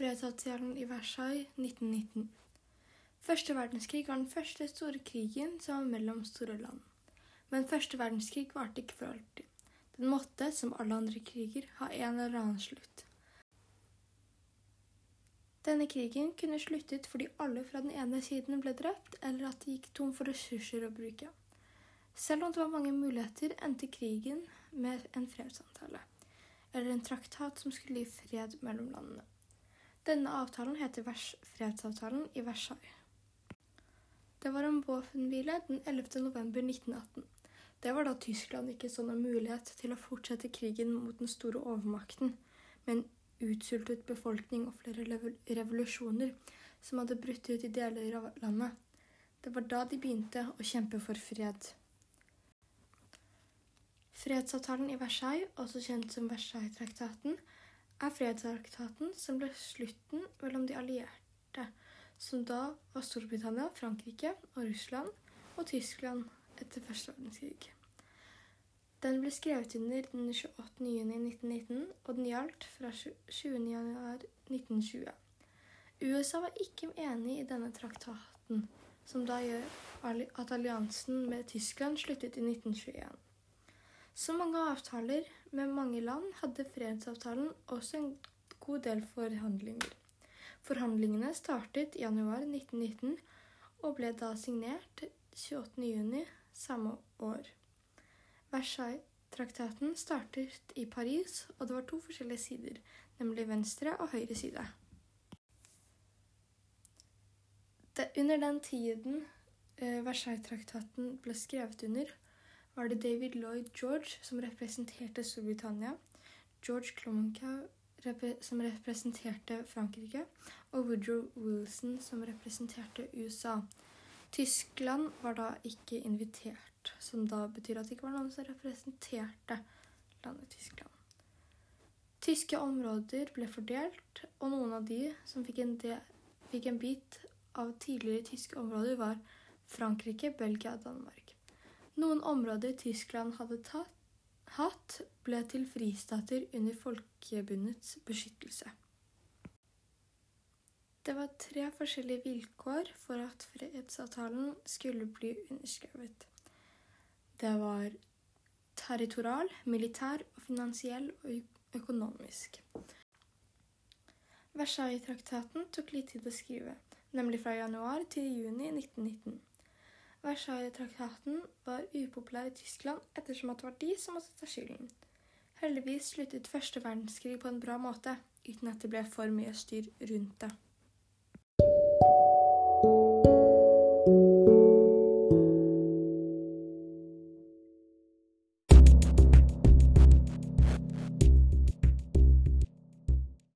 Fredsavtalen i Versailles 1919. Første verdenskrig var den første store krigen som var mellom store land. Men første verdenskrig varte ikke for alltid. Den måtte, som alle andre kriger, ha en eller annen slutt. Denne krigen kunne sluttet fordi alle fra den ene siden ble drept, eller at de gikk tom for ressurser å bruke. Selv om det var mange muligheter, endte krigen med en fredsavtale, eller en traktat som skulle gi fred mellom landene. Denne avtalen heter Fredsavtalen i Versailles. Det var en våpenhvile den 11. november 1918. Det var da Tyskland ikke så noen mulighet til å fortsette krigen mot den store overmakten, med en utsultet befolkning og flere revolusjoner som hadde brutt ut i deler av landet. Det var da de begynte å kjempe for fred. Fredsavtalen i Versailles, også kjent som Versailles-traktaten, er fredstraktaten som ble slutten mellom de allierte, som da var Storbritannia, Frankrike og Russland, og Tyskland etter første verdenskrig. Den ble skrevet under den 28. juni 1919, og den gjaldt fra 20. januar 1920. USA var ikke enig i denne traktaten, som da gjør at alliansen med Tyskland sluttet i 1921. Som mange avtaler med mange land hadde fredsavtalen også en god del forhandlinger. Forhandlingene startet i januar 1919 og ble da signert 28.6 samme år. Versailles-traktaten startet i Paris, og det var to forskjellige sider, nemlig venstre og høyre side. Det, under den tiden eh, Versailles-traktaten ble skrevet under, var det David Lloyd George som representerte Storbritannia, George Clomoncow som representerte Frankrike, og Woodrow Wilson som representerte USA. Tyskland var da ikke invitert, som da betyr at det ikke var noen som representerte landet Tyskland. Tyske områder ble fordelt, og noen av de som fikk en, del, fikk en bit av tidligere tyske områder, var Frankrike, Belgia og Danmark. Noen områder Tyskland hadde tatt, hatt, ble til fristater under Folkebundets beskyttelse. Det var tre forskjellige vilkår for at fredsavtalen skulle bli underskrevet. Det var territorial, militær, og finansiell og økonomisk. Versailles-traktaten tok litt tid å skrive, nemlig fra januar til juni 1919. Versailles-traktaten var upopulær i Tyskland ettersom at det var de som måtte ta skylden. Heldigvis sluttet første verdenskrig på en bra måte, uten at det ble for mye styr rundt det.